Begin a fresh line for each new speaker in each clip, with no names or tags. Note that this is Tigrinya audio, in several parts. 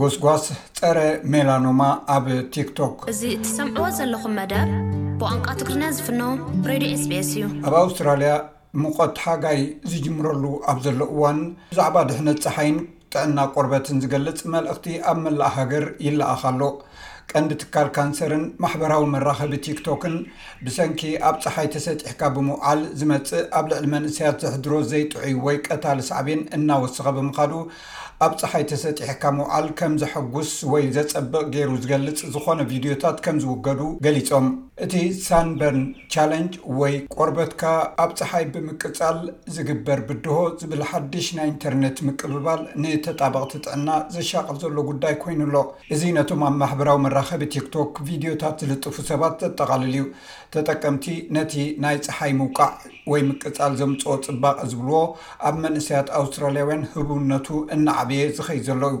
ጎስጓስ ጸረ ሜላኖማ ኣብ ቲክቶክ።
እዚ ትሰምዕዎ ዘለኹም መደብ ብቋንቋ ትግርኛ ዝፍኖ ሬድዮ ኤስቢኤስ እዩ።
ኣብ ኣውስትራልያ ሙቐት ሓጋይ ዝጅምረሉ ኣብ ዘሎ እዋን ብዛዕባ ድሕነት ጸሓይን ጥዕና ቆርበትን ዝገልጽ መልእኽቲ ኣብ መላእ ሃገር ይለኣኽ ኣሎ። ቀንዲ ትካል ካንሰርን ማሕበራዊ መራኸቢ ቲክቶክን ብሰንኪ ኣብ ጸሓይ ተሰጢሕካ ብምውዓል ዝመጽእ ኣብ ልዕሊ መንእሰያት ዘሕድሮ ዘይጥዑይ ወይ ቀታሊ ሳዕቤን እናወሰኸ ብምኻዱ ኣብ ጸሓይ ተሰጢሕካ ምውዓል ከም ዘሐጉስ ወይ ዘጸብቕ ገይሩ ዝገልጽ ዝኾነ ቪድዮታት ከም ዝውገዱ ገሊጾም። እቲ ሳንበርን ቻለንጅ ወይ ቆርበትካ ኣብ ጸሓይ ብምቅጻል ዝግበር ብድሆ ዝብል ሓድሽ ናይ ኢንተርነት ምቅብባል ንተጣበቕቲ ጥዕና ዘሻቕል ዘሎ ጉዳይ ኮይኑ ኣሎ። እዚ ነቶም ኣብ ማሕበራዊ መራኸቢ ቲክቶክ ቪድዮታት ዝልጥፉ ሰባት ዘጠቓልል እዩ። ተጠቀምቲ ነቲ ናይ ጸሓይ ምውቃዕ ወይ ምቅጻል ዘምጽኦ ጽባቐ ዝብልዎ ኣብ መንእሰያት ኣውስትራልያውያን ህቡብነቱ እናዓበየ ዝኸይድ ዘሎ እዩ።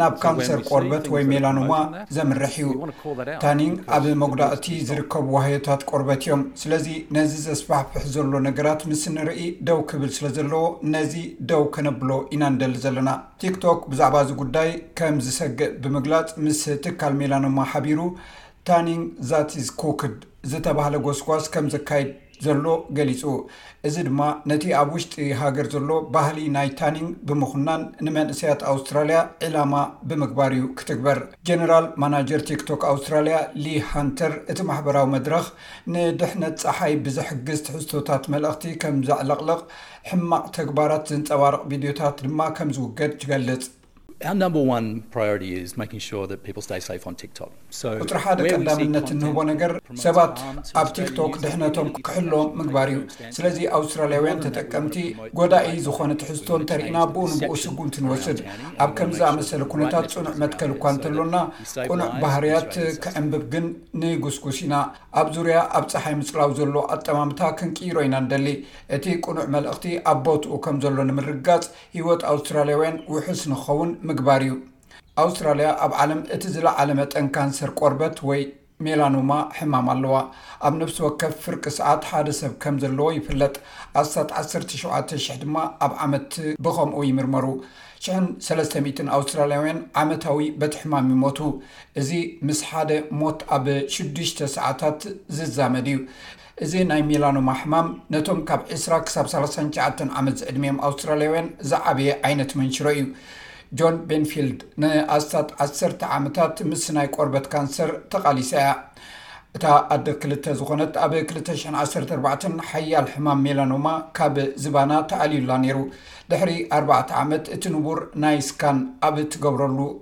ናብ ካንሰር ቆርበት ወይ ሜላኖማ ዘምርሕ እዩ። ታኒንግ ኣብ መጉዳእቲ ዝርከቡ ዋህዮታት ቆርበት እዮም። ስለዚ ነዚ ዘስፋሕፍሕ ዘሎ ነገራት ምስ ንርኢ ደው ክብል ስለ ዘለዎ ነዚ ደው ከነብሎ ኢና ንደሊ ዘለና። ቲክቶክ ብዛዕባ እዚ ጉዳይ ከም ዝሰግእ ብምግላጽ ምስ ትካል ሜላኖማ ሓቢሩ ታኒንግ ዛት ኢዝ ኩክድ ዝተባህለ ጎስጓስ ከም ዘካይድ ዘሎ ገሊጹ። እዚ ድማ ነቲ ኣብ ውሽጢ ሃገር ዘሎ ባህሊ ናይ ታኒንግ ብምኹናን ንመንእሰያት ኣውስትራልያ ዒላማ ብምግባር'ዩ ክትግበር። ጀነራል ማናጀር ቲክቶክ ኣውስትራልያ ሊ ሃንተር እቲ ማሕበራዊ መድረኽ ንድሕነት ጸሓይ ብዝሕግዝ ትሕዝቶታት መልእኽቲ ከም ዘዕለቕልቕ፣ ሕማቕ ተግባራት ዘንጸባርቕ ቪድዮታት ድማ ከም ዝውገድ ይገልጽ። ቁፅሪ ሓደ ቀዳምነት እንህቦ ነገር ሰባት ኣብ ቲክቶክ ድሕነቶም ክሕሎ ምግባር እዩ። ስለዚ ኣውስትራሊያውያን ተጠቀምቲ ጎዳኢ ዝኾነ ትሕዝቶ እንተሪእና ብኡ ንብኡ ስጉምቲ ንወስድ። ኣብ ከምዚ ዝኣመሰለ ኩነታት ፅኑዕ መትከል እኳ እንተሎና ቅኑዕ ባህርያት ክዕምብብ ግን ንጉስጉስ ኢና። ኣብ ዙርያ ኣብ ፀሓይ ምፅላው ዘሎ ኣጠማምታ ክንቅይሮ ኢና ንደሊ። እቲ ቅኑዕ መልእኽቲ ኣብ ቦትኡ ከምዘሎ ንምርግጋፅ ህይወት ኣውስትራልያውያን ውሑስ ንክኸውን ምግባር እዩ። ኣውስትራልያ ኣብ ዓለም እቲ ዝለዓለ መጠን ካንሰር ቆርበት ወይ ሜላኖማ ሕማም ኣለዋ። ኣብ ነፍሲ ወከፍ ፍርቂ ሰዓት ሓደ ሰብ ከም ዘለዎ ይፍለጥ፣ ኣስታት ዓሰርተ ሸውዓተ ሽሕ ድማ ኣብ ዓመት ብኸምኡ ይምርመሩ። ሽሕን ሰለስተ ሚእትን ኣውስትራልያውያን ዓመታዊ በቲ ሕማም ይሞቱ፣ እዚ ምስ ሓደ ሞት ኣብ ሽዱሽተ ሰዓታት ዝዛመድ እዩ። እዚ ናይ ሚላኖማ ሕማም ነቶም ካብ ዕስራ ክሳብ ሳላሳን ትሽዓተን ዓመት ዝዕድሚኦም ኣውስትራልያውያን ዝዓበየ ዓይነት መንሽሮ እዩ። ጆን ቤንፊልድ፣ ንኣስታት ዓሰርተ ዓመታት ምስ ናይ ቆርበት ካንሰር ተቓሊሳ እያ። እታ ኣደ ክልተ ዝዀነት ኣብ ክልተ ሽሕን ዓሰርተ ኣርባዕተን ሓያል ሕማም ሜላኖማ ካብ ዝባና ተኣልዩላ ነይሩ። ድሕሪ ኣርባዕተ ዓመት እቲ ንቡር ናይ ስካን ኣብ እትገብረሉ፣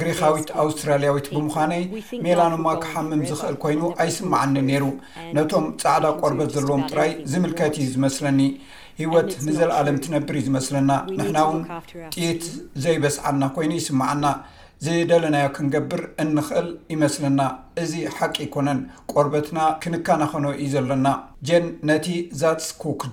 ግሪኻዊት ኣውስትራልያዊት ብምዃነይ ሜላኖማ ክሓምም ዝኽእል ኮይኑ ኣይስምዓንን ነይሩ። ነቶም ጻዕዳ ቆርበት ዘለዎም ጥራይ ዝምልከት እዩ ዝመስለኒ። ህይወት ንዘለኣለም ትነብር እዩ ዝመስለና። ንሕና እውን ጥይት ዘይበስዓና ኮይኑ ይስምዓና። ዝደለናዮ ክንገብር እንኽእል ይመስለና። እዚ ሓቂ ኣይኮነን። ቆርበትና ክንከናኸኖ እዩ ዘሎና። ጀን ነቲ ዛትስ ኩክድ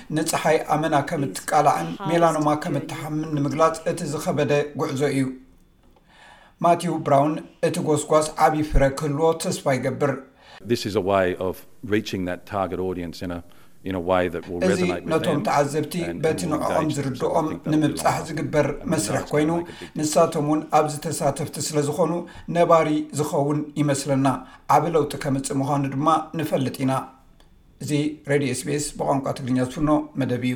ንጸሓይ ኣመና ከም እትቃላዕን ሜላኖማ ከም እትሓምን ንምግላጽ እቲ ዝኸበደ ጉዕዞ እዩ። ማቲው ብራውን እቲ ጎስጓስ ዓቢ ፍረ ክህልዎ ተስፋ ይገብር። እዚ ነቶም ተዓዘብቲ በቲ ንዕኦም ዝርድኦም ንምብጻሕ ዝግበር መስርሕ ኮይኑ ንሳቶም እውን ኣብዚ ተሳተፍቲ ስለ ዝኾኑ ነባሪ ዝኸውን ይመስለና። ዓቢ ለውጢ ከምጽእ ምዃኑ ድማ ንፈልጥ ኢና። እዚ ሬድዮ ስቤስ ብቋንቋ ትግርኛ ዝፍኖ መደብ እዩ